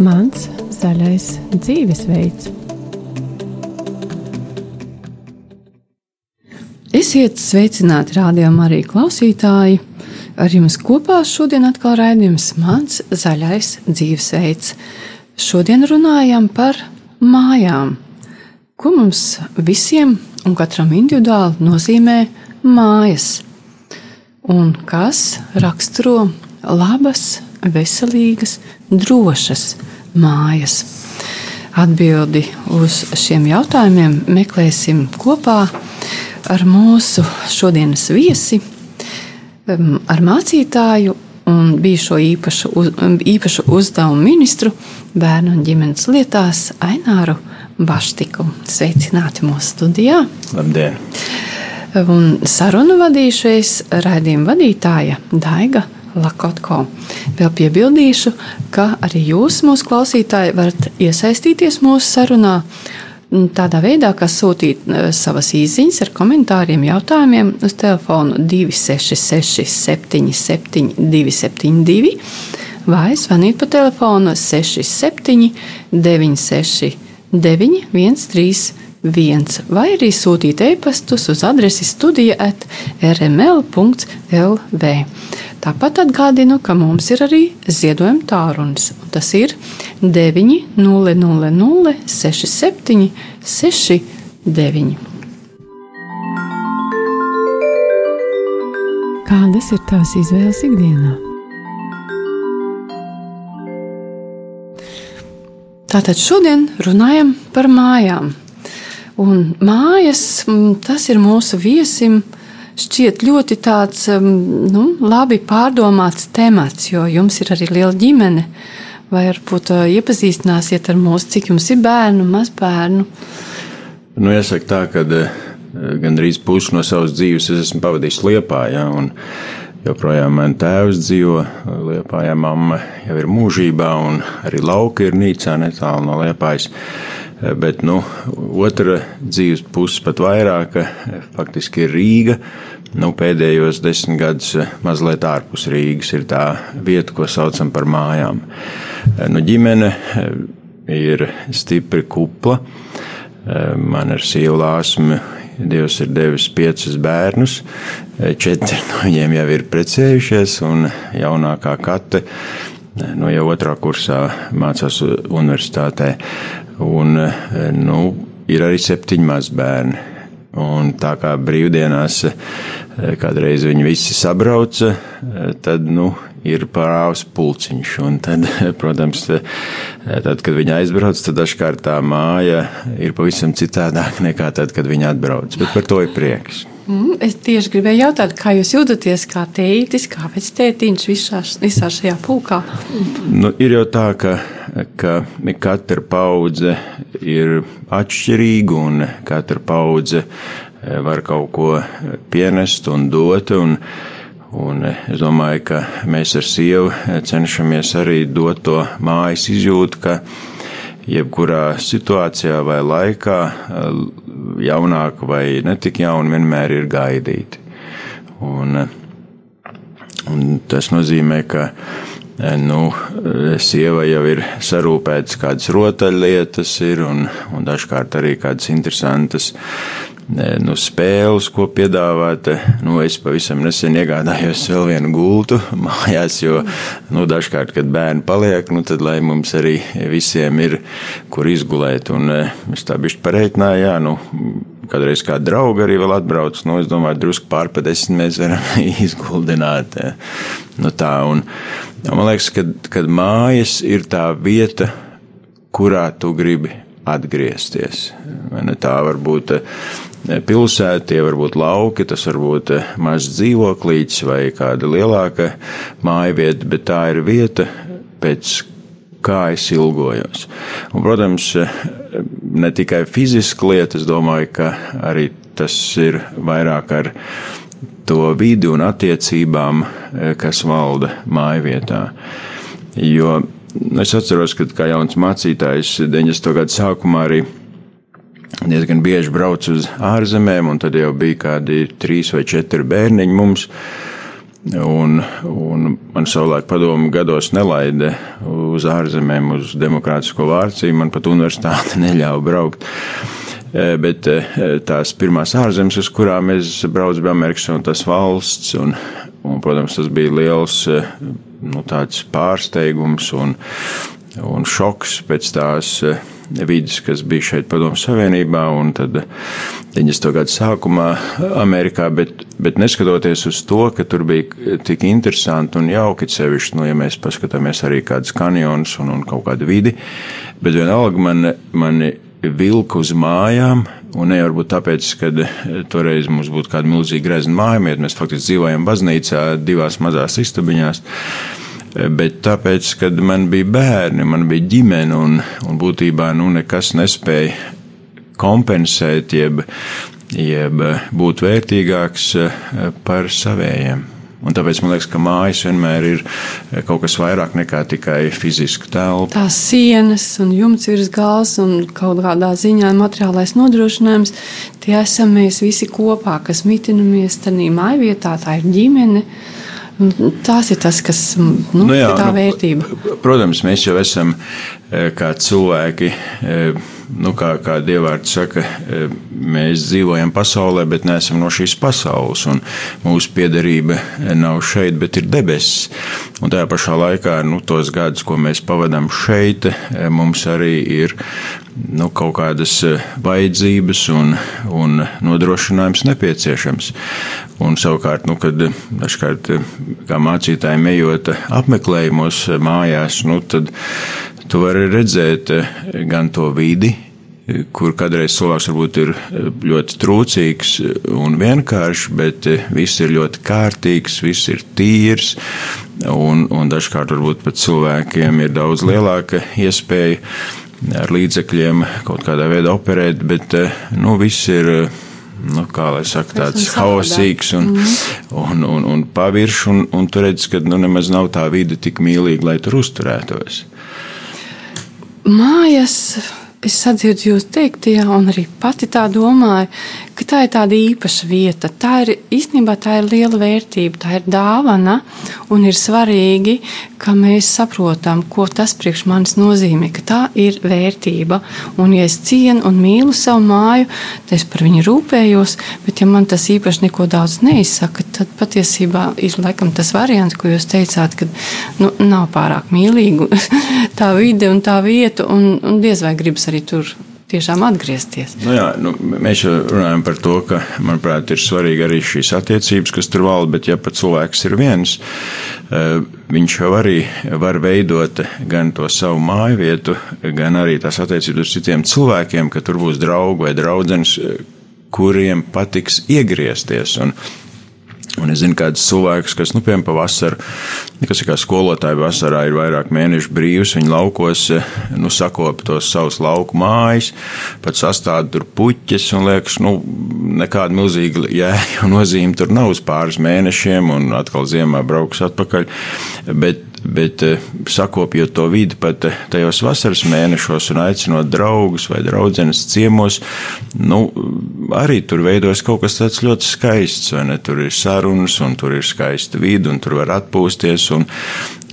Mans zaļais dzīvesveids. Esiet sveicināti rādījumā arī klausītāji. Ar jums kopā šodien atkal raidījums Mans zaļais dzīvesveids. Šodien runājam par mājām. Ko mums visiem un katram individuāli nozīmē mājas? Un kas raksturo labas, veselīgas, drošas mājas? Atbildi uz šiem jautājumiem meklēsim kopā ar mūsu šodienas viesi, ar mācītāju un bijušo īpašu, uz, īpašu uzdevumu ministru bērnu un ģimenes lietās Aināru Baštiku. Sveicināti mūsu studijā! Labdien! Un sarunu vadīšais raidījuma vadītāja Daiga Lakotko. Vēl piebildīšu, ka arī jūs, mūsu klausītāji, varat iesaistīties mūsu sarunā. Tādā veidā, kā sūtīt eh, savas īsiņas ar komentāriem, jautājumiem uz telefonu 266, 77, 272, vai zvanīt pa telefonu 67, 96, 913 viens, vai arī sūtīt e-pastus uz adresi studija at rml.lv. Tāpat atgādinu, ka mums ir arī ziedojuma tālrunis. Tas ir 900 67 69. Kādas ir tās izvēles ikdienā? Tātad šodien runājam par mājām. Un mājas, tas ir mūsu viesim šķiet ļoti tāds nu, labi pārdomāts temats, jo jums ir arī liela ģimene. Vai varbūt iepazīstināsiet ar mūsu, cik jums ir bērnu, mazbērnu? Nu, jāsaka tā, ka gandrīz pusi no savas dzīves es esmu pavadījis Liepājā. Ja, joprojām man tēvs dzīvo Liepājā, mamma jau ir mūžībā, un arī lauka ir nīcā netālu no Liepājas. Bet nu, otra dzīves puse, pat vairāk, faktiski ir Rīga. Nu, pēdējos desmit gadus mazliet ārpus Rīgas ir tā vieta, ko saucam par mājām. Nu, ģimene ir stipri kupla. Man ar sievu lāsmu Dievs ir devis piecus bērnus, četri no viņiem jau ir precējušies, un jaunākā kate nu, jau otrā kursā mācās universitātē. Un, nu, ir arī septiņi mazbērni. Un tā kā brīvdienās kādreiz viņi visi sabrauca, tad, nu, ir parāvs pulciņš. Un tad, protams, tad, kad viņi aizbrauc, tad dažkārt tā māja ir pavisam citādāk nekā tad, kad viņi atbrauc. Bet par to ir prieks. Mm, es tieši gribēju jautāt, kā jūs jūtaties kā tētis, kā vectētiņš visā, visā šajā pulkā? Nu, ir jau tā, ka, ka katra paudze ir atšķirīga un katra paudze eh, var kaut ko pienest un dot. Un, Un es domāju, ka mēs ar sievu cenšamies arī dot to mājas izjūtu, ka jebkurā situācijā vai laikā jaunāki vai netik jauni vienmēr ir gaidīti. Un, un tas nozīmē, ka nu, sieva jau ir sarūpētas kādas rotaļlietas, ir, un, un dažkārt arī kādas interesantas nu, spēles, ko piedāvāt. Nu, es pavisam nesen iegādājos vēl vienu gultu mājās, jo nu, dažkārt, kad bērni paliek, nu, tad lai mums arī visiem ir, kur izgulēt. Un es tā bišķi pareiķināju, jā, nu, kādreiz kā draugi arī vēl atbrauc, nu, es domāju, drusku pār pa desmit mēs varam izguldināt. Nu, tā, un, man liekas, ka, kad mājas ir tā vieta, kurā tu gribi atgriezties. Tā var būt pilsēta, tie var būt lauki, tas var būt eh, mazs dzīvoklīts vai kāda lielāka māja vieta, bet tā ir vieta, pēc kā es ilgojos. Un, protams, ne tikai fiziski lieta, es domāju, ka arī tas ir vairāk ar to vidi un attiecībām, eh, kas valda māja vietā. Jo es atceros, ka kā jauns mācītājs 90. gadu sākumā arī diezgan bieži braucu uz ārzemēm, un tad jau bija kādi trīs vai četri bērniņi mums. Un, un man savulaik padomu gados nelaida uz ārzemēm, uz demokrātisko vārcību. Man pat universitāte neļāva braukt. E, bet e, tās pirmās ārzemes, uz kurām es braucu, bija Amerikas un tas valsts. Un, un, protams, tas bija liels e, nu, pārsteigums un, un šoks pēc tās vidus, kas bija šeit Padomu Savienībā un tad 90. gadu sākumā Amerikā, bet, bet neskatoties uz to, ka tur bija tik interesanti un jauki sevišķi, nu, ja mēs paskatāmies arī kādas kanjonus un, un kaut kādu vidi, bet vienalga man, mani vilka uz mājām, un ne varbūt tāpēc, ka toreiz mums būtu kāda milzīga grezna mājamiet, mēs faktiski dzīvojam baznīcā divās mazās istabiņās, bet tāpēc, kad man bija bērni, man bija ģimene un, un būtībā nu, nekas nespēja kompensēt, jeb, jeb būt vērtīgāks eh, par savējiem. Un tāpēc man liekas, ka mājas vienmēr ir kaut kas vairāk nekā tikai fiziska telpa. Tās sienas un jumts virs galvas un kaut kādā ziņā materiālais nodrošinājums, tie esam mēs visi kopā, kas mitinamies tajā mājvietā, tā ir ģimene. Uh, Tās ir tas, kas nu, nu, jā, ir tā nu, vērtība. Protams, mēs jau esam eh, kā cilvēki, eh, nu, kā, kā Dievārds saka, eh, mēs dzīvojam pasaulē, bet neesam no šīs pasaules. Mūsu piederība nav šeit, bet ir debesis. Un tajā pašā laikā, nu, tos gadus, ko mēs pavadām šeit, mums arī ir nu, kaut kādas eh, vajadzības un, un nodrošinājums nepieciešams. Un savukārt, nu, kad dažkārt kā mācītājiem ejot apmeklējumos mājās, nu, tad tu vari redzēt eh, gan to vidi, kur kādreiz cilvēks varbūt ir ļoti trūcīgs un vienkāršs, bet viss ir ļoti kārtīgs, viss ir tīrs, un, un dažkārt varbūt pat cilvēkiem ir daudz lielāka iespēja ar līdzekļiem kaut kādā veidā operēt, bet eh, nu, viss ir. Eh, nu, kā lai saka, tāds haosīgs un, mm. un, un, un paviršs, un, un tu redz, ka nu, nemaz nav tā vide tik mīlīga, lai tur uzturētos. Mājas, es sadzirdu jūs teiktajā, un arī pati tā domāju, ka tā ir tāda īpaša vieta. Tā ir īstenībā tā ir liela vērtība, tā ir dāvana, un ir svarīgi, ka mēs saprotam, ko tas priekš manis nozīmē, ka tā ir vērtība. Un, ja es cienu un mīlu savu māju, tad es par viņu rūpējos, bet ja man tas īpaši neko daudz neizsaka, tad patiesībā ir laikam tas variants, ko jūs teicāt, ka nu, nav pārāk mīlīga tā vide un tā vieta, un, un diez vai gribas arī tur tiešām atgriezties. Nu jā, nu, mēs runājam par to, ka, manuprāt, ir svarīgi arī šīs attiecības, kas tur valda, bet ja pat cilvēks ir viens, eh, viņš jau arī var veidot gan to savu māju vietu, gan arī tās attiecības ar citiem cilvēkiem, ka tur būs draugi vai draudzenes, kuriem patiks iegriezties. Un, Un es zinu, kāds cilvēks, kas, nu, piemēram, pavasarī, kas ir kā skolotāji, vasarā ir vairāk mēnešu brīvs, viņi laukos, nu, sakopa tos savus lauku mājas, pat sastāda tur puķes, un liekas, nu, nekāda milzīga jēga un nozīme tur nav uz pāris mēnešiem, un atkal ziemā brauks atpakaļ. Bet Bet eh, sakopjot to vidi pat eh, tajos vasaras mēnešos un aicinot draugus vai draudzenes ciemos, nu, arī tur veidojas kaut kas tāds ļoti skaists. Tur ir sarunas, un tur ir skaista vidi, un tur var atpūsties. Un,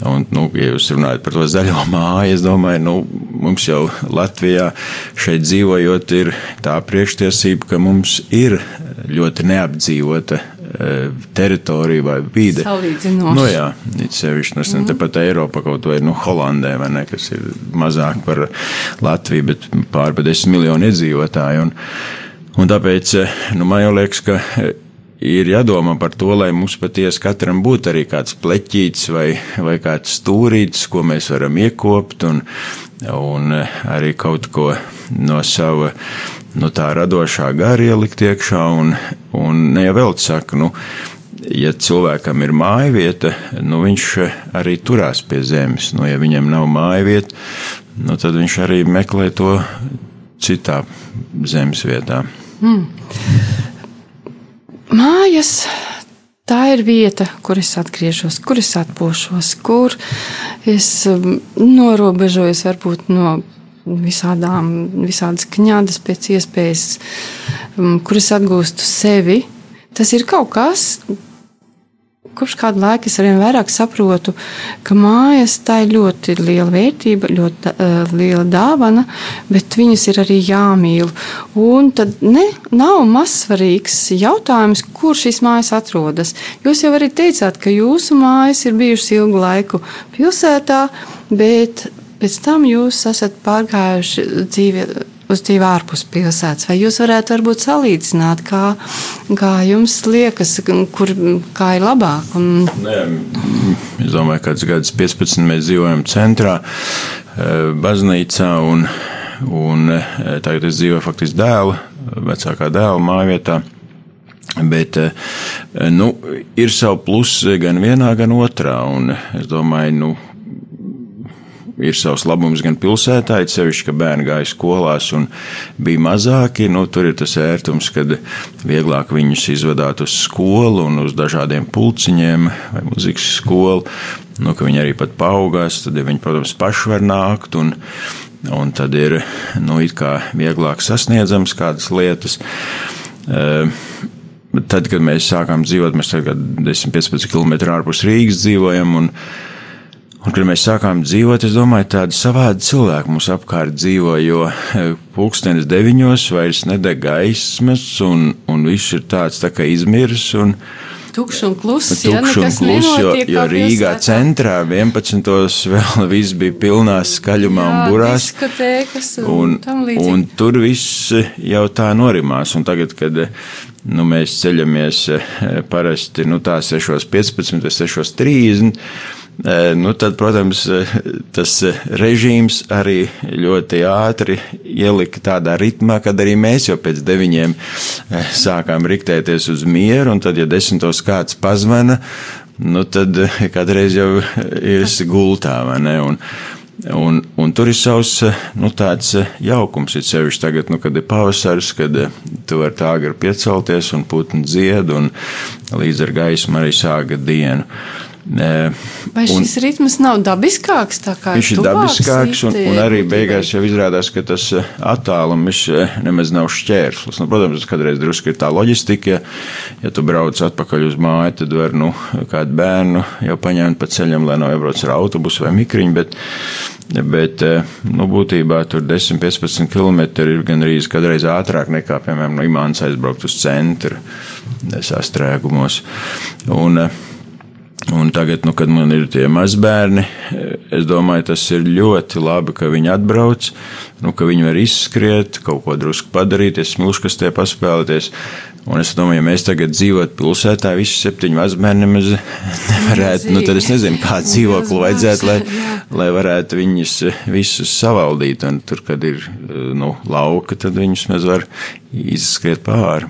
un, nu, ja jūs runājat par to zaļo māju, es domāju, nu, mums jau Latvijā šeit dzīvojot, ir tā priekštiesība, ka mums ir ļoti neapdzīvota teritorija vai vide. Nu, jā, it sevišķi, nu, mm. tepat Eiropa kaut vai, nu, Holandē, vai ne, kas ir mazāk par Latviju, bet pār pa desmit miljonu iedzīvotāju. Un, un tāpēc, eh, nu, man jau liekas, ka eh, ir jādomā par to, lai mums patiesi katram būtu arī kāds pleķītis vai, vai kāds stūrītis, ko mēs varam iekopt un, un arī kaut ko no sava nu, tā radošā gara ielikt iekšā. Un, un ne jau vēl saka, nu, ja cilvēkam ir māja vieta, nu, viņš arī turās pie zemes. Nu, ja viņam nav māja vieta, nu, tad viņš arī meklē to citā zemes vietā. Mm. Mājas. Tā ir vieta, kur es atgriežos, kur es atpūšos, kur es um, norobežojos varbūt no visādām, visādas kņādas pēc iespējas, um, kuras atgūstu sevi. Tas ir kaut kas, kopš kāda laika es arvien vairāk saprotu, ka mājas tā ir ļoti liela vērtība, ļoti uh, liela dāvana, bet viņas ir arī jāmīl. Un tad ne, nav mazsvarīgs jautājums, kur šīs mājas atrodas. Jūs jau arī teicāt, ka jūsu mājas ir bijušas ilgu laiku pilsētā, bet pēc tam jūs esat pārgājuši dzīvi uz dzīvi ārpus pilsētas. Vai jūs varētu varbūt salīdzināt, kā, kā jums liekas, kur kā ir labāk? Un... Nē, es domāju, ka kāds gads 15 mēs dzīvojam centrā, eh, baznīcā, un, un eh, tagad es dzīvoju faktiski dēla, vecākā dēla mājvietā. Bet eh, nu, ir savi plusi gan vienā, gan otrā. Es domāju, nu, ir savs labums gan pilsētā, it sevišķi, ka bērni gāja skolās un bija mazāki. Nu, tur ir tas ērtums, kad vieglāk viņus izvadāt uz skolu un uz dažādiem pulciņiem vai muzikas skolu. Nu, ka viņi arī pat paaugās, tad ja viņi, protams, paši var nākt. Un, un tad ir nu, vieglāk sasniedzams kādas lietas. Uh, tad, kad mēs sākām dzīvot, mēs tagad 10-15 km ārpus Rīgas dzīvojam. Un, Un, kad mēs sākām dzīvot, es domāju, tādi savādi cilvēki mums apkārt dzīvo, jo e, pulkstenis deviņos vairs nedeg gaismas, un, un viss ir tāds tā kā izmirs. Un, Tukšs un kluss, tukš ja, un klus, jo, jo Rīgā centrā 11. vēl viss bija pilnā skaļumā Jā, un burās. Un, un, un tur viss jau tā norimās. Un tagad, kad nu, mēs ceļamies e, parasti nu, tā 6.15 vai 6.30 nu, tad, protams, tas režīms arī ļoti ātri ielika tādā ritmā, kad arī mēs jau pēc deviņiem sākām riktēties uz mieru, un tad, ja desmitos kāds pazvana, nu, tad kādreiz jau ir gultā, vai ne? Un, Un, un tur ir savs nu, jaukums, ir sevišķi tagad, nu, kad ir pavasaris, kad tu vari tā agri piecelties un putni dzied, un līdz ar gaismu arī sāga dienu. Vai šis un, ritms nav dabiskāks? Viņš ir dabiskāks, un, un arī beigās jau izrādās, ka tas eh, attālums eh, nemaz nav šķērslis. Nu, protams, tas kādreiz drusku ir tā loģistika, ja, ja tu brauc atpakaļ uz māju, tad var nu, kādu bērnu jau paņemt pa ceļam, lai nav jābrauc ar autobusu vai mikriņu, bet, bet eh, nu, būtībā tur 10-15 km ir gan arī kādreiz ātrāk nekā, piemēram, no Imāns aizbraukt uz centru sastrēgumos. Un, Un tagad, nu, kad man ir tie mazbērni, es domāju, tas ir ļoti labi, ka viņi atbrauc, nu, ka viņi var izskriet, kaut ko drusku padarīt, smilškastē paspēlēties. Un es domāju, ja mēs tagad dzīvotu pilsētā, visi septiņi mazbērni nemaz nevarētu, nu, tad es nezinu, kādu dzīvokli vajadzētu, lai, lai varētu viņus visus savaldīt. Un tur, kad ir, nu, lauka, tad viņus mēs var izskriet pāri.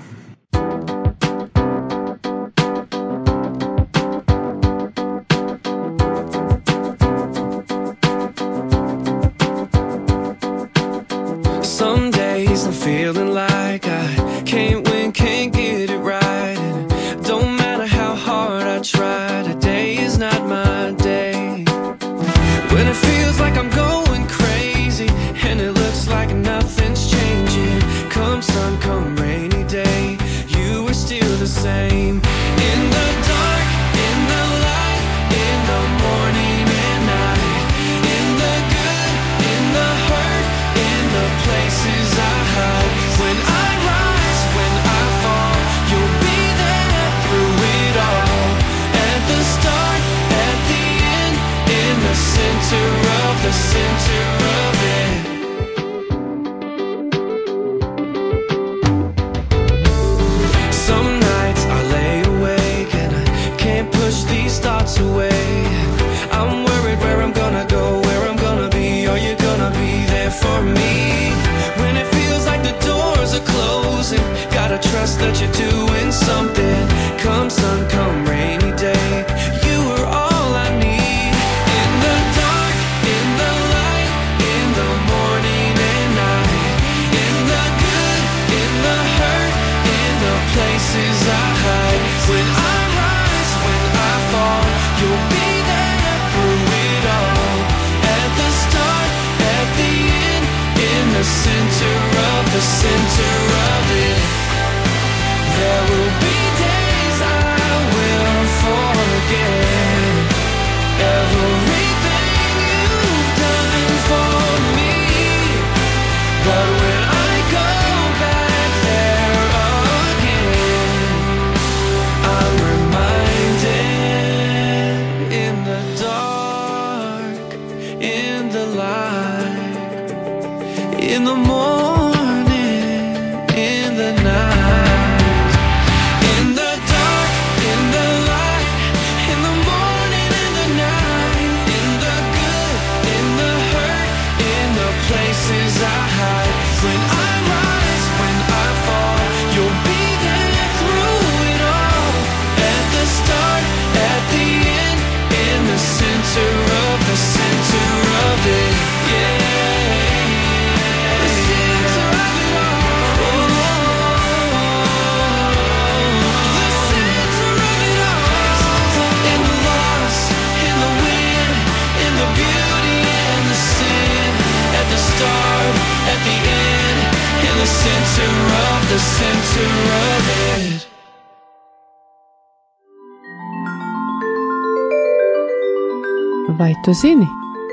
Vai tu zini,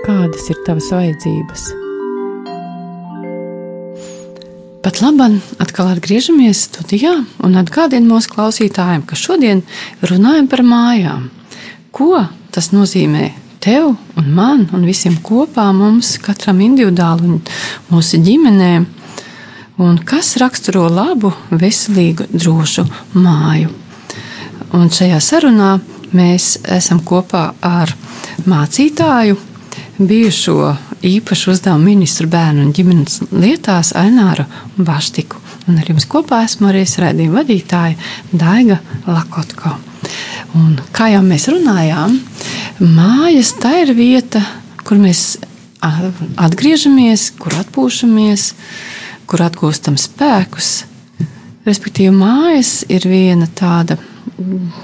kādas ir tavas vajadzības? Pat labi, atkal atgriežamies studijā un atgādinu mūsu klausītājiem, ka šodien runājam par mājām. Ko tas nozīmē tev un man un visiem kopā, mums katram individuāli un mūsu ģimenēm? Un kas raksturo labu, veselīgu, drošu māju? Un šajā sarunā mēs esam kopā ar mācītāju, bijušo īpašu uzdevumu ministru bērnu un ģimenes lietās Aināru Baštiku. Un ar jums kopā esmu arī raidījuma vadītāja Daiga Lakotko. Un, kā jau mēs runājām, mājas tā ir vieta, kur mēs atgriežamies, kur atpūšamies, kur atgūstam spēkus. Respektīvi, mājas ir viena tāda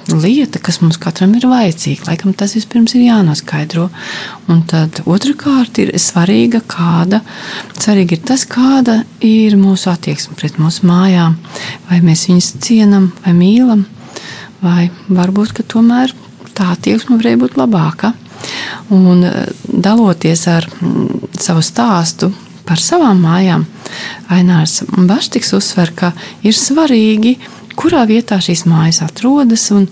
lieta, kas mums katram ir vajadzīga. Laikam tas vispirms ir jānoskaidro. Un tad otrkārt ir svarīga kāda, svarīgi ir tas, kāda ir mūsu attieksme pret mūsu mājām. Vai mēs viņus cienam vai mīlam, vai varbūt, tomēr tā attieksme varēja būt labāka. Un eh, daloties ar mm, savu stāstu par savām mājām, Ainārs Baštiks uzsver, ka ir svarīgi kurā vietā šīs mājas atrodas un,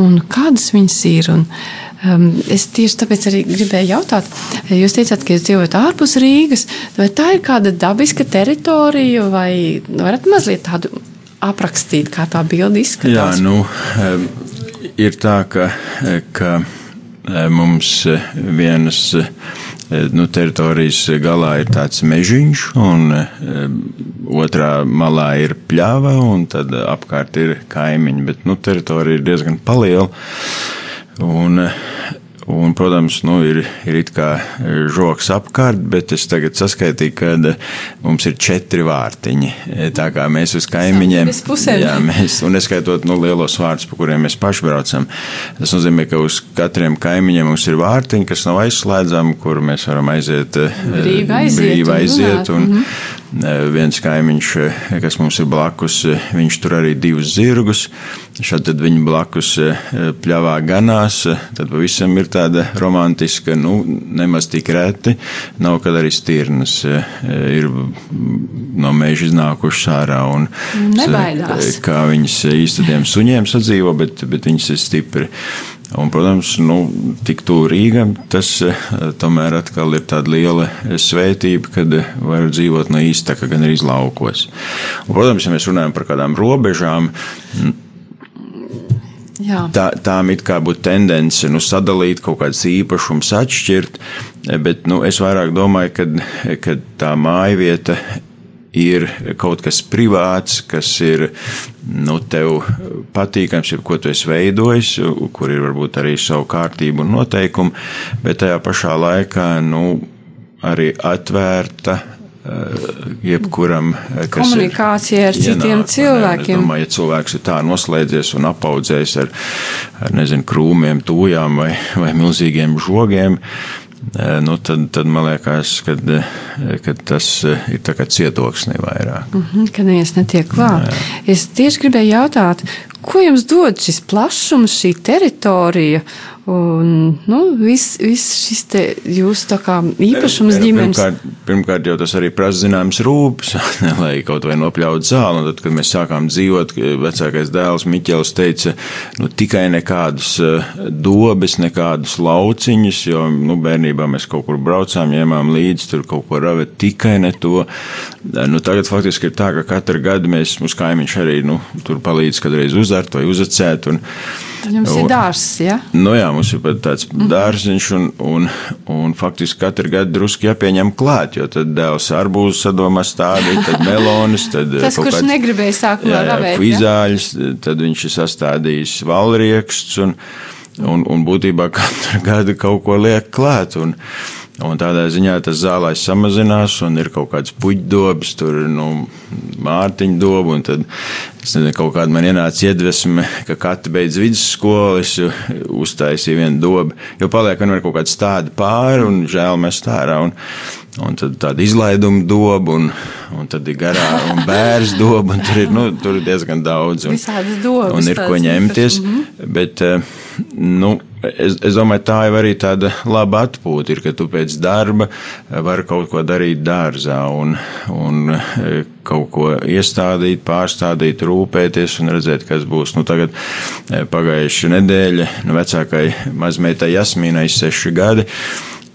un kādas viņas ir. Un, um, es tieši tāpēc arī gribēju jautāt, jūs teicāt, ka jūs dzīvojat ārpus Rīgas, vai tā ir kāda dabiska teritorija, vai varat mazliet tādu aprakstīt, kā tā bilde izskatās? Jā, nu, ir tā, ka, ka mums vienas Eh, nu, teritorijas galā ir tāds mežiņš, un eh, otrā malā ir pļāva, un tad apkārt ir kaimiņi. Bet nu, teritorija ir diezgan liela. Un, Un, protams, nu, ir, ir it kā žoks apkārt, bet es tagad saskaitīju, ka mums ir četri vārtiņi. Tā kā mēs uz kaimiņiem, jā, mēs, un neskaitot nu, lielos vārdus, pa kuriem mēs paši braucam, tas nozīmē, ka uz katriem kaimiņiem mums ir vārtiņi, kas nav aizslēdzami, kur mēs varam aiziet brīvi aiziet. Brīvi aiziet un, un, mm -hmm. Viens kaimiņš, kas mums ir blakus, viņš tur arī divus zirgus. Šad tad viņi blakus pļāvā ganās. Tad pavisam ir tāda romantiska, nu, nemaz tik reti. Nav, kad arī stirnas ir no meža iznākušas ārā. Un, Nebaidās. Kā viņas īsteniem suņiem sadzīvo, bet, bet viņas ir stipri. Un, protams, nu, tik tuvu Rīgam, tas eh, tomēr atkal ir tāda liela svētība, kad var dzīvot no īstaka gan arī laukos. Un, protams, ja mēs runājam par kādām robežām, Jā. Tā, tām it kā būtu tendence nu, sadalīt kaut kādas īpašumus, atšķirt, bet nu, es vairāk domāju, ka tā māja vieta ir kaut kas privāts, kas ir nu, tev patīkams, ir ko tu esi veidojis, kur ir varbūt arī savu kārtību un noteikumu, bet tajā pašā laikā nu, arī atvērta eh, jebkuram, eh, kas komunikācija ar citiem ienāk, cilvēkiem. Es domāju, ja cilvēks ir tā noslēdzies un apaudzējis ar, ar nezinu, krūmiem, tūjām vai, vai milzīgiem žogiem, nu, tad, tad man liekas, ka, ka tas ir tā kā cietoksnī vairāk. Mm -hmm, kad neviens netiek klāt. Jā. Es tieši gribēju jautāt, ko jums dod šis plašums, šī teritorija Un, nu, viss vis šis te jūsu tā kā īpašums ģimenes. Pirmkārt, pirmkārt jau tas arī prasa zināms rūpes, lai kaut vai nopļaut zāli. Un tad, kad mēs sākām dzīvot, vecākais dēls Miķels teica, nu, tikai nekādus eh, dobes, nekādus lauciņus, jo, nu, bērnībā mēs kaut kur braucām, ņēmām līdzi tur kaut ko ravet, tikai ne to. Nu, tagad faktiski ir tā, ka katru gadu mēs, mums kaimiņš arī, nu, tur palīdz kādreiz uzart vai uzacēt. Un, Jums ir dārsts, ja? Nu jā, mums ir pat tāds mm -hmm. dārziņš, un, un, un faktiski katru gadu drusku jāpieņem klāt, jo tad dēls arbūzu sadomā stādīt, tad melonis, tad Tas, kurš kāds, negribēja sākumā ravēt, kvizāļus, ja? tad viņš ir sastādījis valrieksts, un, un, un būtībā katru gadu kaut ko liek klāt. Un, Un tādā ziņā tas zālājs samazinās, un ir kaut kāds puķdobs, tur nu, mārtiņa doba. Tad nezinu, kaut kāda man ienāca iedvesma, ka katra beidz vidusskolu, es uztaisīju vienu dobu. Jo paliek vienmēr kaut kāds tādi pāri, un žēl mest ārā. Un, un tad tāda izlaiduma doba, un, un tad ir garā un bērns doba, un tur ir, nu, tur ir diezgan daudz. Un, Visādas dobas. Un ir ko ņemties. Mm -hmm. bet, uh, nu, es, es domāju, tā jau arī tāda laba atpūta ir, ka tu pēc darba vari kaut ko darīt dārzā un, un kaut ko iestādīt, pārstādīt, rūpēties un redzēt, kas būs. Nu, tagad pagājuši nedēļa, nu, vecākai mazmeitai Jasmīnai seši gadi.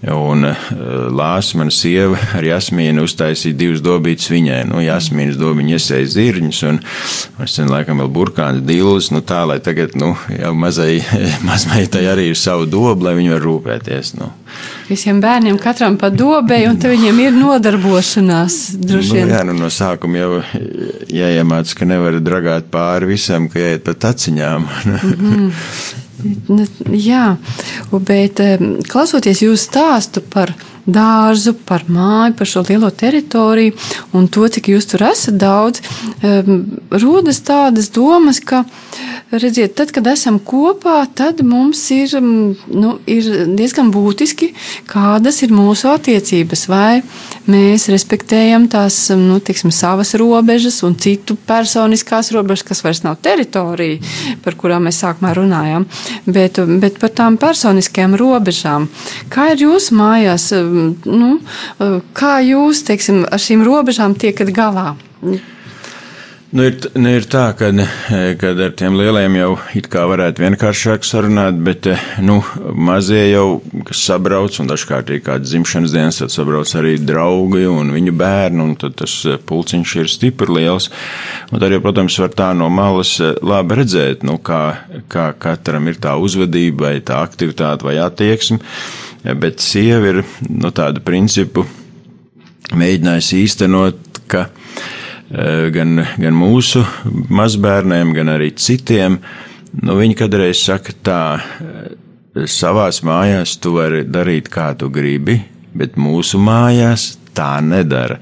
Un uh, Lāsa, mana sieva, ar Jasmīnu uztaisīja divas dobītas viņai. Nu, Jasmīnas dobiņa iesēja zirņus, un es ten laikam vēl burkāns dilus, nu tā, lai tagad, nu, jau mazai, mazmeitai arī ir savu dobu, lai viņi var rūpēties. Nu. Visiem bērniem katram pa dobei, un te viņiem ir nodarbošanās, droši vien. Nu, jā, nu no sākuma jau jāiemāc, ka nevar dragāt pāri visam, ka jāiet pa taciņām. mm -hmm. Jā, bet klausoties jūsu stāstu par dārzu, par māju, par šo lielo teritoriju un to, cik jūs tur esat daudz, rodas tādas domas, ka redziet, tad, kad esam kopā, tad mums ir, nu, ir diezgan būtiski, kādas ir mūsu attiecības. Vai mēs respektējam tās nu, tiksim, savas robežas un citu personiskās robežas, kas vairs nav teritorija, par kurām mēs sākumā runājām, bet, bet par tām personiskajām robežām. Kā ir jūsu mājās? Nu, kā jūs teiksim, ar šīm robežām tiekat galā? Nu, ir, nu, ir tā, ka ar tiem lieliem jau it kā varētu vienkāršāk sarunāt, bet nu, mazie jau, sabrauc, un dažkārt ir kāds dzimšanas dienas, tad sabrauc arī draugi un viņu bērni, un tad tas pulciņš ir stipri liels. Un tad, jau, protams, var tā no malas labi redzēt, nu, kā, kā katram ir tā uzvedība, vai tā aktivitāte, vai attieksme, bet sieva ir nu, tādu principu mēģinājusi īstenot, ka Eh, gan, gan mūsu mazbērniem, gan arī citiem. Nu, viņi kādreiz saka tā, eh, savās mājās tu vari darīt, kā tu gribi, bet mūsu mājās tā nedara.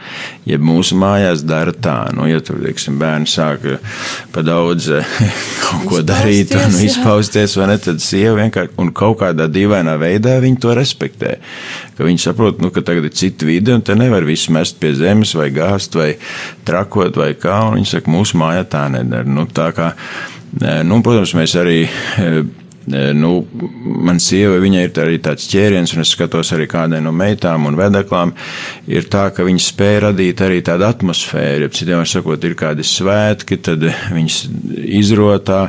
Ja mūsu mājās dara tā, nu, ja tur, teiksim, bērni sāk eh, pa daudz eh, kaut ko darīt un izpausties, vai ne, tad sieva vienkārši un kaut kādā dīvainā veidā viņi to respektē. Ka viņi saprot, nu, ka tagad ir cita vide un te nevar visu mest pie zemes vai gāzt vai trakot vai kā, un viņi saka, mūsu mājā tā nedara. Nu, tā kā, eh, nu, protams, mēs arī nu, man sieva, viņai ir arī tāds ķēriens, un es skatos arī kādai no meitām un vedeklām, ir tā, ka viņi spēja radīt arī tādu atmosfēru. Ja citiem var sakot, ir kādi svētki, tad viņas izrotā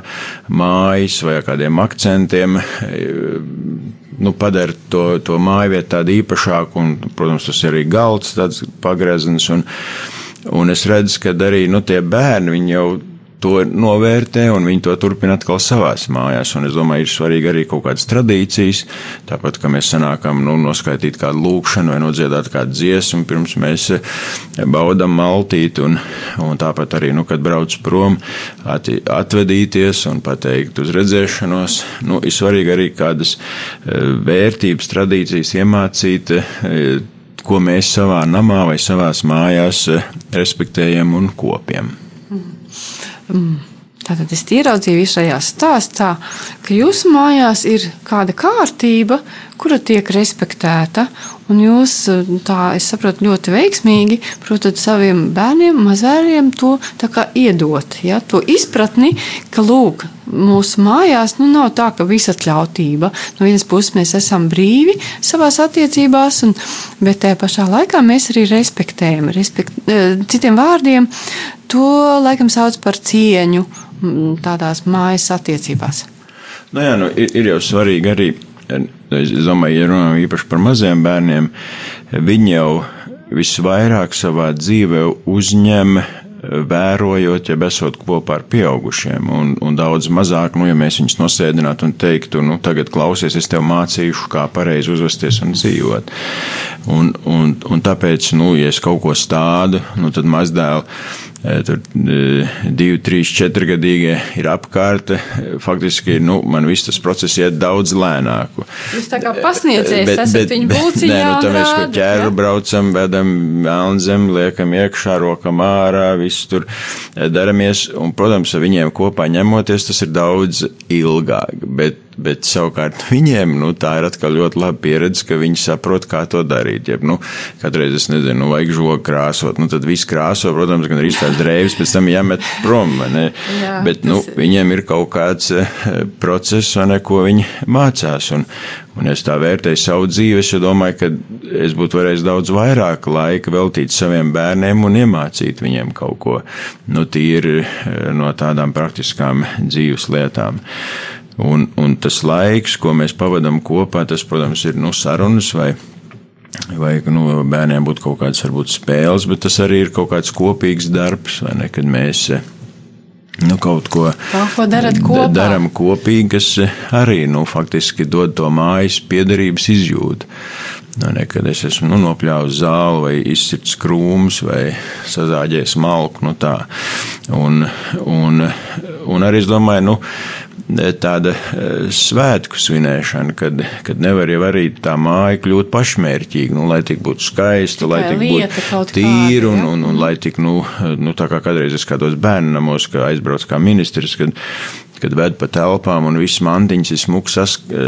mājas vai kādiem akcentiem nu, padara to, to māju vietu tādu īpašāku, un, protams, tas ir arī galds, tāds pagrezens, un, un es redzu, ka arī, nu, tie bērni, jau to novērtē un viņi to turpina atkal savās mājās. Un es domāju, ir svarīgi arī kaut kādas tradīcijas, tāpat, ka mēs sanākam, nu, noskaitīt kādu lūkšanu vai nodziedāt kādu dziesmu, pirms mēs eh, baudam maltīt, un, un tāpat arī, nu, kad brauc prom, at, atvedīties un pateikt uz redzēšanos, nu, ir svarīgi arī kādas eh, vērtības, tradīcijas iemācīt, eh, ko mēs savā namā vai savās mājās respektējam un kopjam. Mm. Tātad es ieraudzīju šajā stāstā, ka jūsu mājās ir kāda kārtība, kura tiek respektēta, un jūs tā, es saprotu, ļoti veiksmīgi, protams, saviem bērniem, mazēriem to iedot, ja, to izpratni, ka, lūk, mūsu mājās nu, nav tā, ka visatļautība. No vienas puses mēs esam brīvi savās attiecībās, un, bet tajā pašā laikā mēs arī respektējam. Respekt, eh, citiem vārdiem, to laikam sauc par cieņu tādās mājas attiecībās. Nu jā, nu, ir, ir jau svarīgi arī, es domāju, ja runājam īpaši par maziem bērniem, viņi jau visvairāk savā dzīvē uzņem vērojot, ja esot kopā ar pieaugušiem, un, un daudz mazāk, nu, ja mēs viņus nosēdinātu un teiktu, nu, tagad klausies, es tev mācīšu, kā pareizi uzvesties un dzīvot. Un, un, un tāpēc, nu, ja es kaut ko stādu, nu, tad mazdēlu tur divi, trīs, četri gadīgie ir apkārt. Faktiski, nu, man viss tas process iet daudz lēnāk. Jūs tā kā pasniedzējis, bet, esat bet, viņu būciņā. Nē, nu, tā mēs ko ķēru braucam, vedam melnzem, liekam iekšā, rokam ārā, visu tur daramies. Un, protams, ar viņiem kopā ņemoties, tas ir daudz ilgāk. Bet bet savukārt viņiem nu, tā ir atkal ļoti laba pieredze, ka viņi saprot, kā to darīt. Jeb, nu, katreiz es nezinu, nu, vajag žogu krāsot, nu, tad viss krāso, protams, gan arī tās drēbes, pēc tam jāmet prom. Jā, bet nu, ir... viņiem ir kaut kāds process, ne, ko viņi mācās. Un, Un es tā vērtēju savu dzīvi, es domāju, ka es būtu varējis daudz vairāk laika veltīt saviem bērniem un iemācīt viņiem kaut ko nu, tīri no tādām praktiskām dzīves lietām. Un, un tas laiks, ko mēs pavadām kopā, tas, protams, ir nu, sarunas vai vai nu, bērniem būtu kaut kādas varbūt spēles, bet tas arī ir kaut kāds kopīgs darbs, vai ne, kad mēs nu, kaut ko, ko daram kopīgi, kas arī nu, faktiski dod to mājas piederības izjūtu. Nu, nekad es esmu nu, nopļāvis zāli, vai izsirts krūmus, vai sazāģējis malku. Nu, tā. un, un, un arī es domāju, nu, tāda e, svētku svinēšana, kad, kad nevar jau arī tā māja kļūt pašmērķīga, nu, lai tik būtu skaista, lai tik būtu tīra un, un, un, un lai tik, nu, nu tā kā kādreiz es kādos bērnu namos, ka aizbrauc kā ministrs, kad kad ved pa telpām un viss mantiņas ir smuks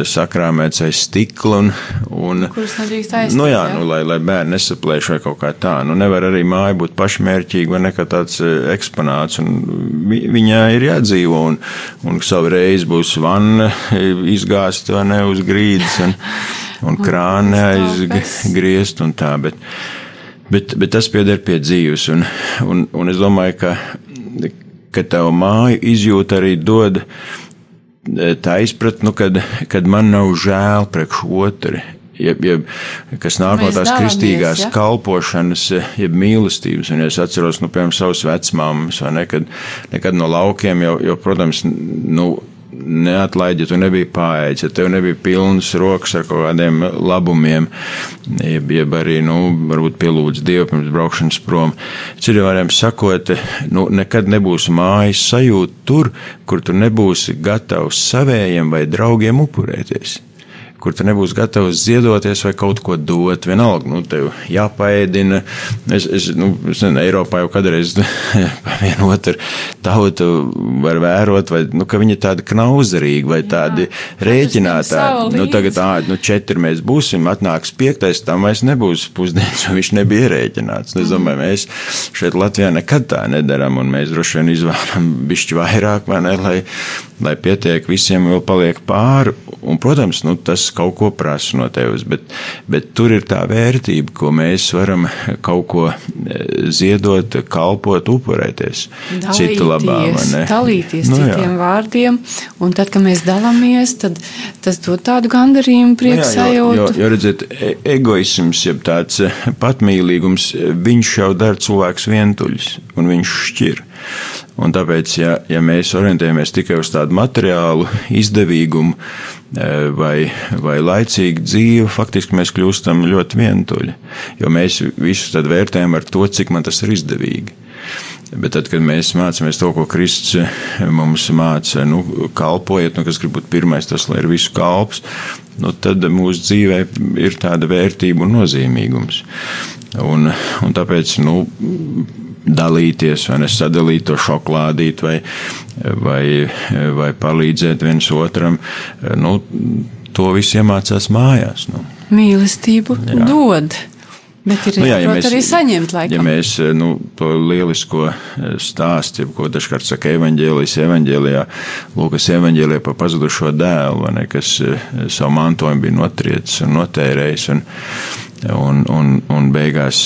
sakrāmēts aiz stikla. Un, un, Kurus nedrīkst aizstāt? Nu jā, jā? Nu, lai, lai bērni nesaplēš vai kaut kā tā. Nu nevar arī māja būt pašmērķīga vai nekā tāds e, eksponāts. Un viņā ir jādzīvo un, un savu reizi būs vanna e, izgāzt vai ne uz grīdas un, un krāne aizgriezt un tā. Bet, bet, bet tas pieder pie dzīves. Un, un, un es domāju, ka ka tavu māju izjūta arī dod e, tā izpratni, nu, kad, kad man nav žēl priekš otru. Jeb, jeb, kas nāk no tās kristīgās ja? kalpošanas, e, jeb mīlestības. Un es atceros, nu, piemēram, savus vecmāmas, vai nekad, nekad no laukiem, jo, jo protams, nu, neatlaid, ja tu nebija pāēdis, ja tev nebija pilnas rokas ar kaut kādiem labumiem, jeb, jeb arī, nu, varbūt pielūdz Dievu pirms braukšanas prom. Citiem vārdiem sakot, nu, nekad nebūs mājas sajūta tur, kur tu nebūsi gatavs savējiem vai draugiem upurēties kur tu nebūsi gatavs ziedoties vai kaut ko dot. Vienalga, nu, tev jāpaēdina. Es, es, nu, es nezinu, Eiropā jau kādreiz vienu otru tautu var vērot, vai, nu, ka viņi ir tādi knauzerīgi vai tādi rēķinātāji. Nu, tagad, ā, nu, četri mēs būsim, atnāks piektais, tam vairs nebūs pusdienas, jo viņš nebija rēķināts. Nu, es domāju, mēs šeit Latvijā nekad tā nedaram, un mēs droši vien izvēlam bišķi vairāk, vai ne, lai, lai pietiek visiem vēl paliek pāri. Un, protams, nu, tas kaut ko prasa no tevis, bet, bet tur ir tā vērtība, ko mēs varam kaut ko e, ziedot, kalpot, upurēties dalīties, citu labā. Dalīties nu, citiem jā. vārdiem, un tad, kad mēs dalāmies, tad tas dod tādu gandarījumu, prieku nu, sajūtu. Jo, jo, redziet, e, egoisms, jeb tāds e, patmīlīgums, viņš jau dara cilvēks vientuļs, un viņš šķir. Un tāpēc, ja, ja mēs orientējamies tikai uz tādu materiālu izdevīgumu e, vai, vai laicīgu dzīvi, faktiski mēs kļūstam ļoti vientuļi. Jo mēs visu tad vērtējam ar to, cik man tas ir izdevīgi. Bet tad, kad mēs mācāmies to, ko Kristus mums māca, nu, kalpojiet, nu, kas grib būt pirmais, tas lai ir visu kalps, nu, tad mūsu dzīvē ir tāda vērtība un nozīmīgums. Un, un tāpēc, nu, dalīties, vai nesadalīt to šokolādīt, vai, vai, vai palīdzēt viens otram. Nu, to viss iemācās mājās. Nu. Mīlestību Jā. dod. Bet ir nu, jā, ja mēs, arī saņemt laikam. Ja mēs nu, to lielisko stāstu, ko dažkārt saka evaņģēlijas evaņģēlijā, Lūkas evaņģēlijā par pazudušo dēlu, ne, kas savu mantojumu bija notriecis un notērējis, un, un, un, un beigās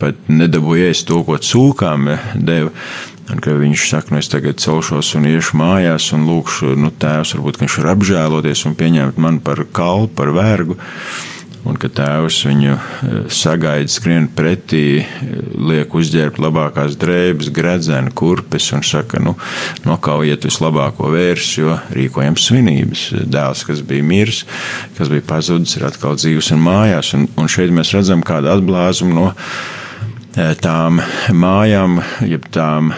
pat nedabūja ēst to, ko cūkām deva. Un ka viņš saka, nu es tagad celšos un iešu mājās un lūkšu, nu tēvs, varbūt viņš ir apžēloties un pieņemt mani par kalpu, par vergu. Un ka tēvs viņu e, sagaida, skrien pretī, e, liek uzģērbt labākās drēbes, gredzenu, kurpes un saka, nu, nokaujiet vislabāko vērsu, jo rīkojam svinības. Dēls, kas bija miris, kas bija pazudis, ir atkal dzīves un mājās. Un, un šeit mēs redzam kādu atblāzumu no Eh, tām mājām, jeb tām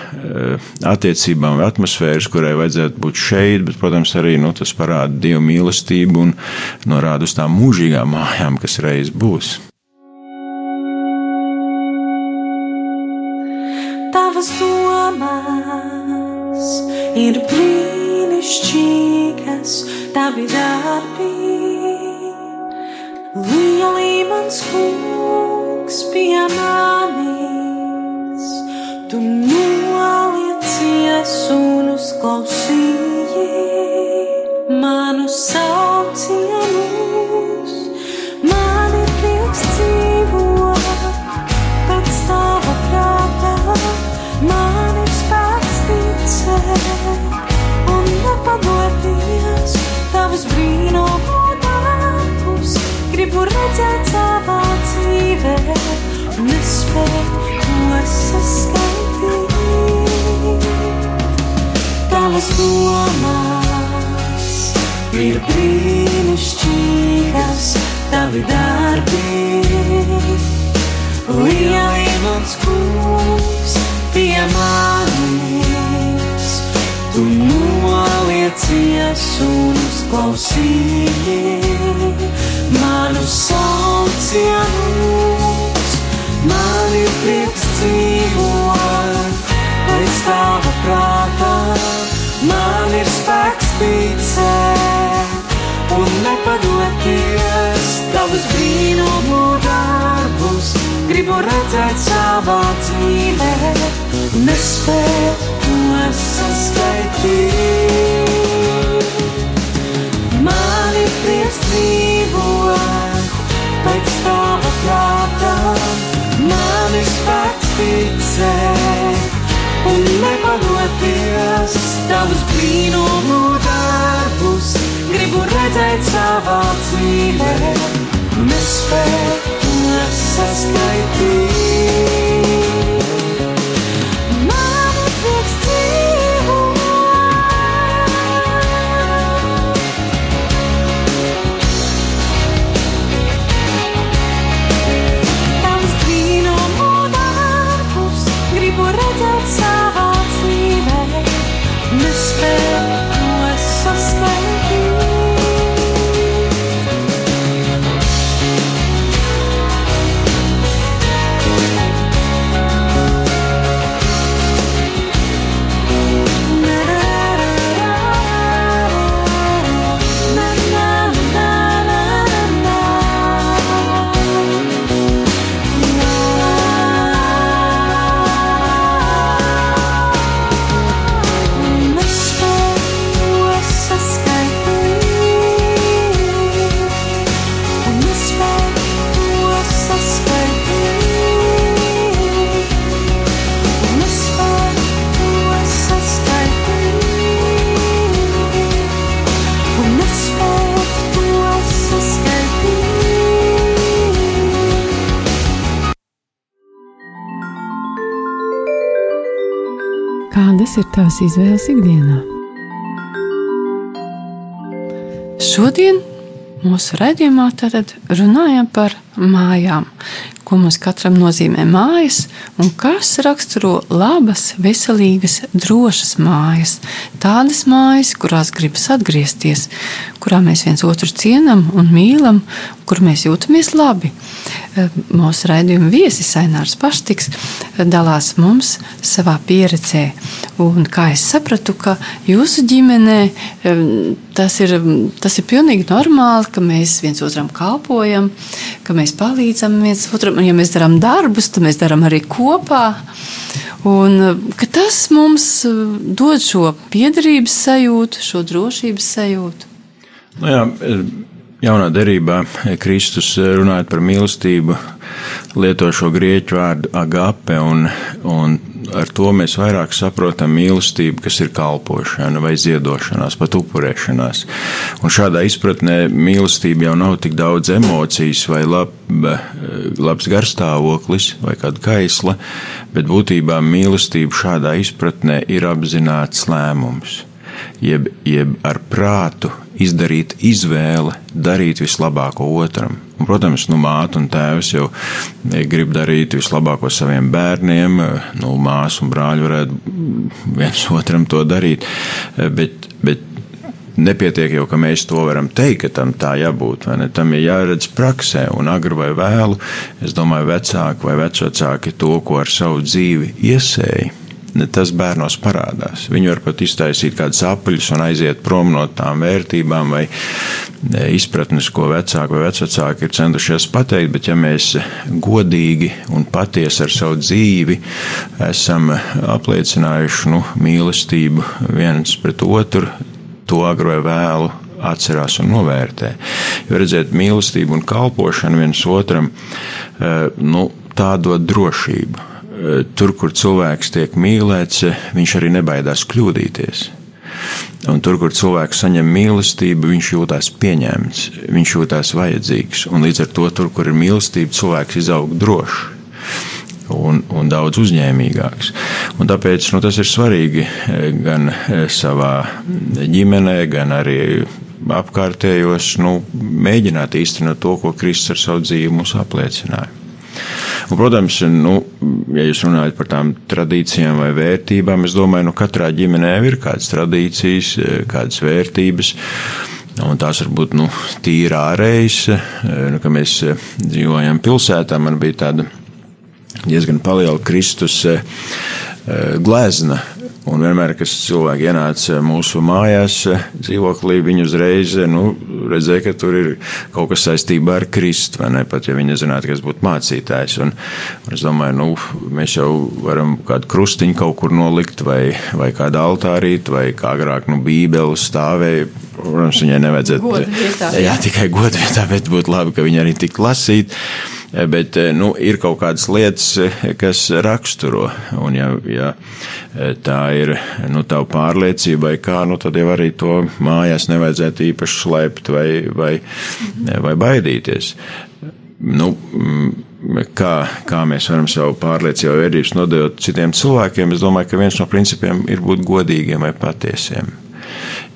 attiecībām vai atmosfēras, kurai vajadzētu būt šeit, bet, protams, arī nu, tas parāda dievu mīlestību un norāda uz tām mūžīgām mājām, kas reiz būs. Tavas domas ir brīnišķīgas tavi darbi. Lielī mans kungs pie manis, tu noliecies un uzklausīji manu saucienus. Man ir prieks dzīvot pēc tava prātā, man ir spēks ticēt un nepadoties tavas brīnumu darbus. Gribu redzēt savā dzīvē, nespēt Tavas domas ir brīnišķīgas, tavi darbi. Lieli mans kungs pie manis, tu noliecies un uzklausīji manu saucienus. Man ir prieks dzīvot pēc tava prātā, man ir spēks ticēt un nepadoties tavus brīnumu darbus. Gribu redzēt savā dzīvē, nespēju to saskaitīt. Savā dzīvē, nespēju ir tavas izvēles ikdienā? Šodien mūsu tad runājam par mājām, ko mums katram nozīmē mājas un kas raksturo labas, veselīgas, drošas mājas. Tādas mājas, kurās gribas atgriezties, kurā mēs viens otru cienam un mīlam, kur mēs jūtamies labi. Mūsu raidījuma viesis Ainārs Paštiks dalās mums savā pieredzē. Un kā es sapratu, ka jūsu ģimenē tas ir, tas ir pilnīgi normāli, ka mēs viens otram kalpojam, ka mēs palīdzam viens otram. Un, ja mēs darām darbus, tad mēs darām arī kopā. Un, tas mums dod šo piederības sajūtu, šo drošības sajūtu. Nu jā, jaunā derībā Kristus runājot par mīlestību, lieto šo grieķu vārdu agape, un, un ar to mēs vairāk saprotam mīlestību, kas ir kalpošana vai ziedošanās, pat upurēšanās. Un šādā izpratnē mīlestība jau nav tik daudz emocijas vai lab, labs garstāvoklis vai kāda kaisla, bet būtībā mīlestība šādā izpratnē ir apzināts lēmums. Jeb, jeb ar prātu izdarīt izvēle, darīt vislabāko otram. Un, protams, nu, māte un tēvs jau grib darīt vislabāko saviem bērniem. Nu, māsa un brāļi varētu viens otram to darīt. Bet, bet nepietiek jau, ka mēs to varam teikt, ka tam tā jābūt. Tam ir jāredz praksē, un agri vai vēlu, es domāju, vecāki vai vecāki to, ko ar savu dzīvi iesēja tas bērnos parādās. Viņi var pat iztaisīt kādus apaļus un aiziet prom no tām vērtībām vai e, izpratnes, ko vecāki vai vecāki ir centušies pateikt, bet ja mēs godīgi un patiesi ar savu dzīvi esam apliecinājuši nu, mīlestību viens pret otru, to agro vai vēlu atcerās un novērtē. Jo redzēt mīlestību un kalpošanu viens otram, e, nu, tā dod drošību tur, kur cilvēks tiek mīlēts, viņš arī nebaidās kļūdīties. Un tur, kur cilvēks saņem mīlestību, viņš jūtas pieņemts, viņš jūtas vajadzīgs. Un līdz ar to, tur, kur ir mīlestība, cilvēks izaug drošs un, un daudz uzņēmīgāks. Un tāpēc nu, tas ir svarīgi gan savā ģimenē, gan arī apkārtējos nu, mēģināt īstenot to, ko Kristus ar savu dzīvi mums apliecināja. Un, protams, nu, ja jūs runājat par tām tradīcijām vai vērtībām, es domāju, nu, katrā ģimenē ir kādas tradīcijas, kādas vērtības. Un tās var būt nu, tīri ārējas, nu, ka mēs dzīvojam pilsētā. Man bija tāda diezgan liela Kristus glezna Un vienmēr, kad cilvēki ienāca mūsu mājās, dzīvoklī, viņi uzreiz nu, redzēja, ka tur ir kaut kas saistībā ar Kristu? Pat ja viņi nezinātu, kas būtu mācītājs. Un, un es domāju, nu, mēs jau varam kādu krustiņu kaut kur nolikt, vai, vai kādu altārīt, vai kā agrāk, nu, Bībeli stāvēja. Protams, viņai nevajadzētu. Godvietā, jā. jā, tikai godvietā, bet būtu labi, ka viņi arī tik lasīt. Bet nu, ir kaut kādas lietas, kas raksturo. Un, ja, ja tā ir nu, tava pārliecība, vai kā, nu, tad jau arī to mājās nevajadzētu īpaši slēpt vai, vai, vai baidīties. Nu, kā, kā mēs varam savu pārliecību vai vērtības nodot citiem cilvēkiem, es domāju, ka viens no principiem ir būt godīgiem vai patiesiem.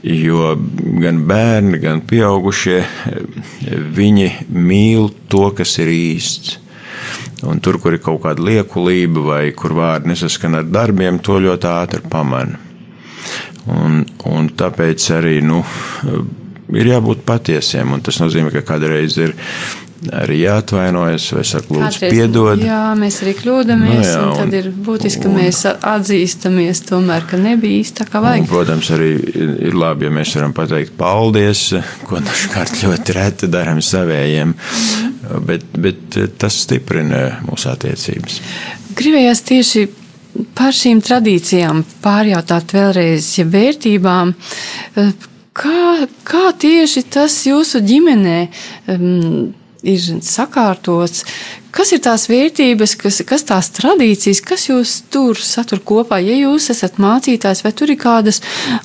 Jo gan bērni, gan pieaugušie, viņi mīl to, kas ir īsts. Un tur, kur ir kaut kāda liekulība vai kur vārdi nesaskan ar darbiem, to ļoti ātri pamana. Un, un tāpēc arī nu, ir jābūt patiesiem. Tas nozīmē, ka kādreiz ir arī jāatvainojas, vai saka, lūdzu, Kādreiz, piedod. Jā, mēs arī kļūdāmies, no, jā, un, un tad ir būtiski, ka un, mēs atzīstamies tomēr, ka nebija īsti tā kā vajag. Un, protams, arī ir labi, ja mēs varam pateikt paldies, ko dažkārt ļoti reti darām savējiem, bet, bet tas stiprina mūsu attiecības. Gribējās tieši par šīm tradīcijām pārjautāt vēlreiz, ja vērtībām, kā, kā tieši tas jūsu ģimenē um, ir sakārtots. Kas ir tās vērtības, kas, kas tās tradīcijas, kas jūs tur satur kopā? Ja jūs esat mācītājs, vai tur ir kādas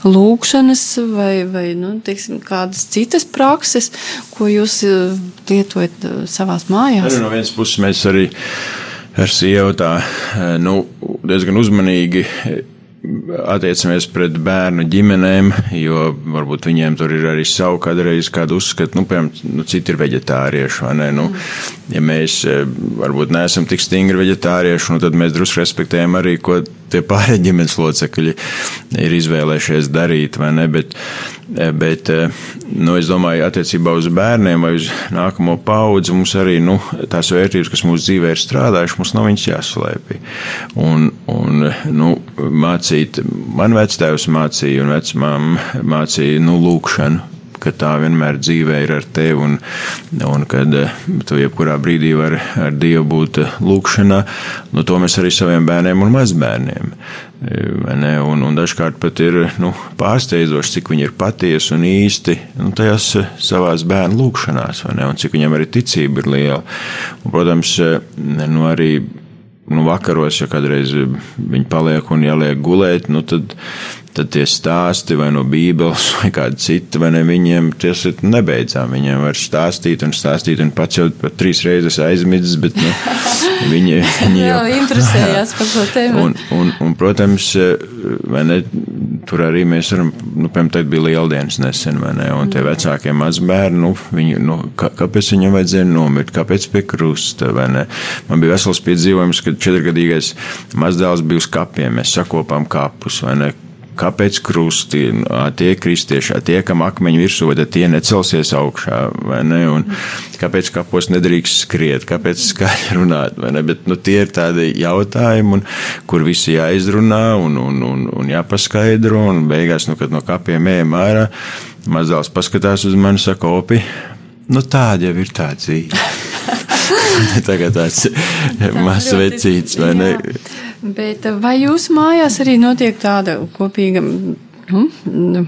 lūkšanas, vai, vai nu, teiksim, kādas citas prakses, ko jūs eh, lietojat eh, savās mājās? Arī no vienas puses mēs arī ar sievu tā eh, nu, diezgan uzmanīgi attiecamies pret bērnu ģimenēm, jo varbūt viņiem tur ir arī savu kādreiz kādu uzskatu, nu, piemēram, nu, citi ir veģetārieši, vai ne? Nu, ja mēs e, varbūt neesam tik stingri veģetārieši, nu, tad mēs drusku respektējam arī, ko tie pārējie ģimenes locekļi ir izvēlējušies darīt, vai ne? Bet, e, bet e, nu, es domāju, attiecībā uz bērniem vai uz nākamo paudzi mums arī, nu, tās vērtības, kas mūsu dzīvē ir strādājušas, mums nav viņas jāslēpj. Un, un, nu, mācīt man vectēvs mācīja un vecmāma mācīja, nu, lūkšanu ka tā vienmēr dzīvē ir ar tevi, un, un kad eh, tu jebkurā brīdī vari ar Dievu būt eh, lūkšanā, nu, to mēs arī saviem bērniem un mazbērniem. Ne, un, un dažkārt pat ir nu, pārsteidzoši, cik viņi ir patiesi un īsti nu, tajās eh, savās bērnu lūkšanās, ne, un cik viņam arī ticība ir liela. Un, protams, nu, arī nu, vakaros, ja kādreiz viņi paliek un jāliek gulēt, nu, tad tad tie stāsti vai no Bībeles vai kāda cita, vai ne viņiem tas ir nebeidzām. Viņiem var stāstīt un stāstīt, un pats jau pat trīs reizes aizmidzis, bet nu, viņi, viņi jau interesējās par to tēmu. Un, un, un, protams, vai ne, tur arī mēs varam, nu, piemēram, tad bija lieldienas nesen, vai ne, un tie mm. vecākie mazbērni, nu, viņi, nu, kā, kāpēc viņam vajadzēja nomirt, kāpēc pie krusta, vai ne. Man bija vesels piedzīvojums, kad četrgadīgais mazdēls bija uz kapiem, mēs sakopām kapus, vai ne, kāpēc krusti, ā, tie kristieši, tie, kam akmeņi virsū, tad tie necelsies augšā, vai ne? Un kāpēc kapos nedrīkst skriet, kāpēc skaļi runāt, vai ne? Bet, nu, tie ir tādi jautājumi, un, kur visi jāizrunā un, un, un, un jāpaskaidro, un beigās, nu, kad no kapiem ejam ārā, mazāls paskatās uz mani, saka, opi, nu, tāda jau ir tā dzīve. Tagad tāds mazs vecīts, vai ne? Jā. Bet vai jūsu mājās arī notiek tāda kopīga nu,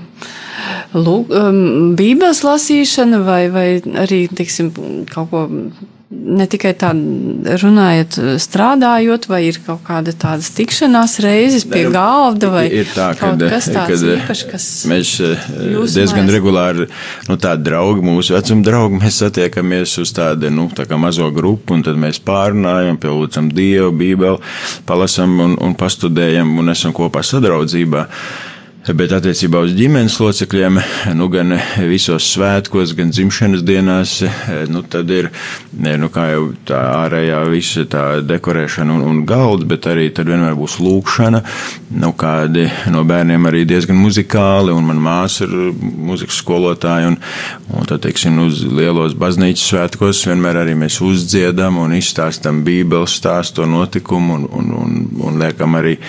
lūk, um, bībeles lasīšana vai, vai arī, teiksim, kaut ko ne tikai tā runājot, strādājot, vai ir kaut kāda tādas tikšanās reizes pie galda, vai ir tā, kad, kas tāds īpašs, kas mēs eh, diezgan mājās- regulāri, nu tādi draugi, mūsu vecuma draugi, mēs satiekamies uz tādu, nu, tā kā mazo grupu, un tad mēs pārunājam, pielūdzam Dievu, Bībeli, palasam un, un pastudējam un esam kopā sadraudzībā. Bet attiecībā uz ģimenes locekļiem, nu, gan visos svētkos, gan dzimšanas dienās, nu, tad ir, nu, kā jau tā ārējā visa tā dekorēšana un, un galds, bet arī tad vienmēr būs lūkšana, nu, kādi no bērniem arī diezgan muzikāli, un man māsa ir muzikas skolotāja, un, un tad, teiksim, uz lielos baznīcas svētkos vienmēr arī mēs uzdziedam un izstāstam bībeles stāstu notikumu un, un, un, un liekam arī,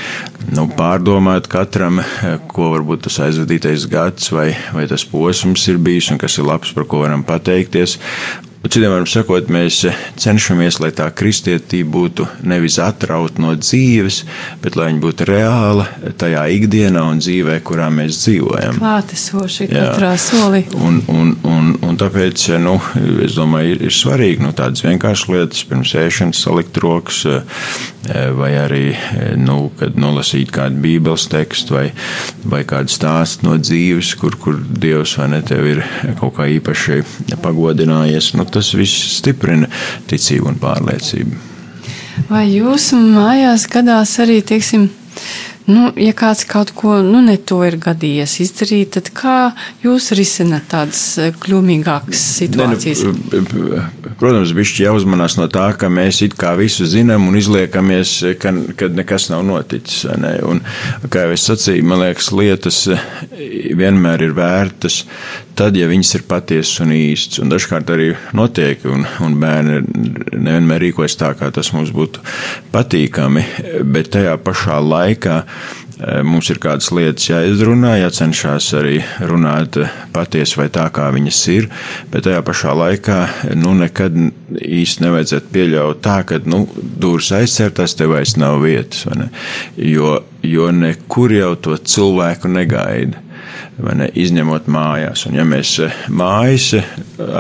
nu, pārdomāt katram, ko varbūt tas aizvadītais gads vai, vai tas posms ir bijis un kas ir labs, par ko varam pateikties. Un Citiem vārdiem sakot, mēs cenšamies, lai tā kristietība būtu nevis atrauta no dzīves, bet lai viņa būtu reāla tajā ikdienā un dzīvē, kurā mēs dzīvojam. klātesoši katrā solī. Un, un, un, un tāpēc, nu, es domāju, ir, ir svarīgi nu, tādas vienkāršas lietas, pirms ēšanas salikt rokas, eh, vai arī, eh, nu, kad nolasīt kādu bībeles tekstu vai, vai kādu stāstu no dzīves, kur, kur Dievs vai ne tev ir kaut kā īpaši pagodinājies. Nu, tas viss stiprina ticību un pārliecību. Vai jūsu mājās gadās arī, teiksim, nu, ja kāds kaut ko nu, ne to ir gadījies izdarīt, tad kā jūs risināt tādas eh, kļūmīgākas situācijas? Ne, nu, protams, bišķi jāuzmanās no tā, ka mēs it kā visu zinām un izliekamies, ka, kad nekas nav noticis. Ne? Un, kā jau es sacīju, man liekas, lietas vienmēr ir vērtas tad, ja viņas ir patiesas un īstas. Un dažkārt arī notiek, un, un bērni nevienmēr rīkojas tā, kā tas mums būtu patīkami, bet tajā pašā laikā eh, mums ir kādas lietas jāizrunā, jācenšas arī runāt patiesi vai tā, kā viņas ir, bet tajā pašā laikā nu, nekad īsti nevajadzētu pieļaut tā, ka nu, durvis aizcērtās, tev vairs nav vietas, jo, jo nekur jau to cilvēku negaida ne, izņemot mājās. Un ja mēs eh, mājas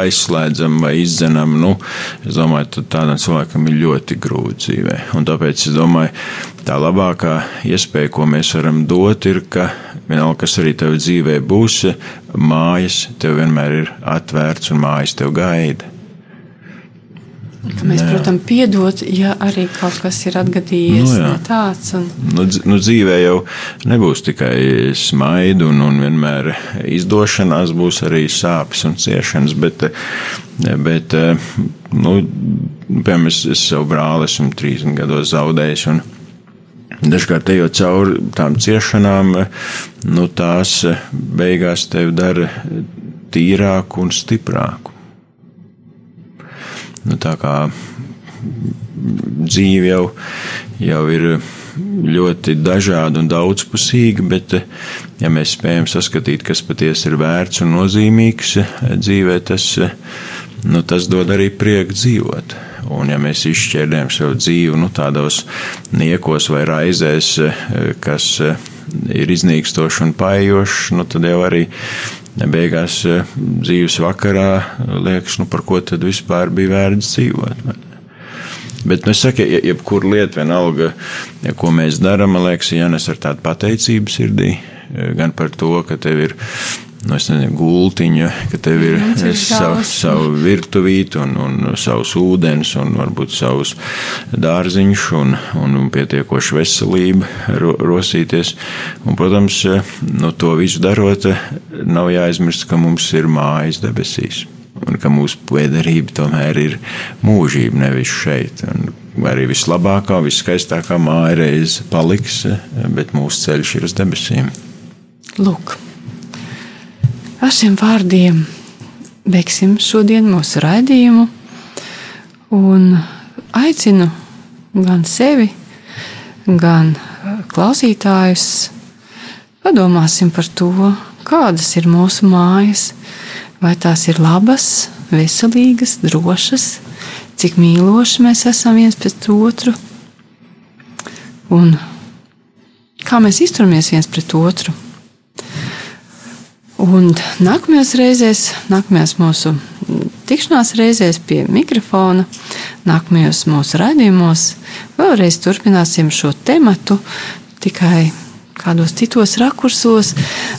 aizslēdzam vai izdzenam, nu, es domāju, tad tādam cilvēkam ir ļoti grūti dzīvē. Un tāpēc es domāju, tā labākā iespēja, ko mēs varam dot, ir, ka vienalga, kas arī tev dzīvē būs, mājas tev vienmēr ir atvērts un mājas tev gaida. Ka mēs, protams, piedot, ja arī kaut kas ir atgadījies Nu, jā. tāds. Un, Nu, nu, dzīvē jau nebūs tikai smaidu un, un vienmēr izdošanās, būs arī sāpes un ciešanas, bet, bet nu, piemēram, es, es savu brāli esmu 30 gados zaudējis. Un, Dažkārt ejot cauri tām ciešanām, nu, tās beigās tevi dara tīrāku un stiprāku. Nu, tā kā dzīve jau, jau ir ļoti dažāda un daudzpusīga, bet, ja mēs spējam saskatīt, kas patiesi ir vērts un nozīmīgs dzīvē, tas, nu, tas dod arī prieku dzīvot. Un, ja mēs izšķērdējam savu dzīvi nu, tādos niekos vai raizēs, kas ir iznīkstoši un paejoši, nu, tad jau arī beigās dzīves vakarā liekas, nu, par ko tad vispār bija vērts dzīvot. vai? Bet, nu, es saku, ja, jebkura lieta, vienalga, ja, ko mēs darām, man liekas, jānes ar tādu pateicību sirdī, gan par to, ka tev ir. Nu, nezinu, gultiņa, ka tev ir ir savu, savu virtuvīti un, un savus ūdens, un varbūt savus dārziņus, un, un, un pietiekoši veselība ro, rosīties. Un, protams, nu, to visu darot, nav jāaizmirst, ka mums ir mājas debesīs un ka mūsu piederība tomēr ir mūžība, nevis šeit. Un arī vislabākā, viskaistākā māja reiz paliks, bet mūsu ceļš ir uz debesīm. lūk, ar šiem vārdiem. Beigsim šodien mūsu raidījumu. Un aicinu gan sevi, gan klausītājus. Padomāsim par to, kādas ir mūsu mājas, vai tās ir labas, veselīgas, drošas, cik mīloši mēs esam viens pret otru, un kā mēs izturamies viens pret otru. Un nākamajās reizēs, nākamajās mūsu tikšanās reizēs pie mikrofona, nākamajos mūsu raidījumos, vēlreiz turpināsim šo tematu tikai kādos citos rakursos,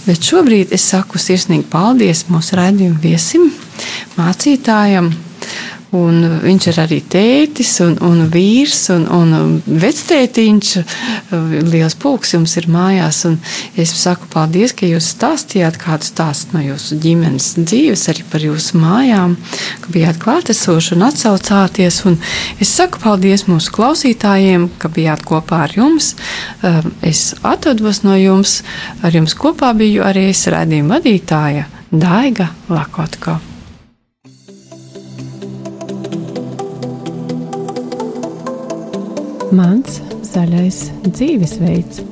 bet šobrīd es saku sirsnīgi paldies mūsu raidījumu viesim, mācītājam, Un viņš ir arī tētis un, un vīrs un, un vectētiņš. Liels pulks jums ir mājās. Es saku paldies, ka jūs stāstījāt kādu stāstu no jūsu ģimenes dzīves, arī par jūsu mājām, ka bijāt klātesoši un atsaucāties. Un es saku paldies mūsu klausītājiem, ka bijāt kopā ar jums. Es atvados no jums. Ar jums kopā biju arī es redzījuma vadītāja Daiga Lakotko. Mans zaļais dzīvesveids.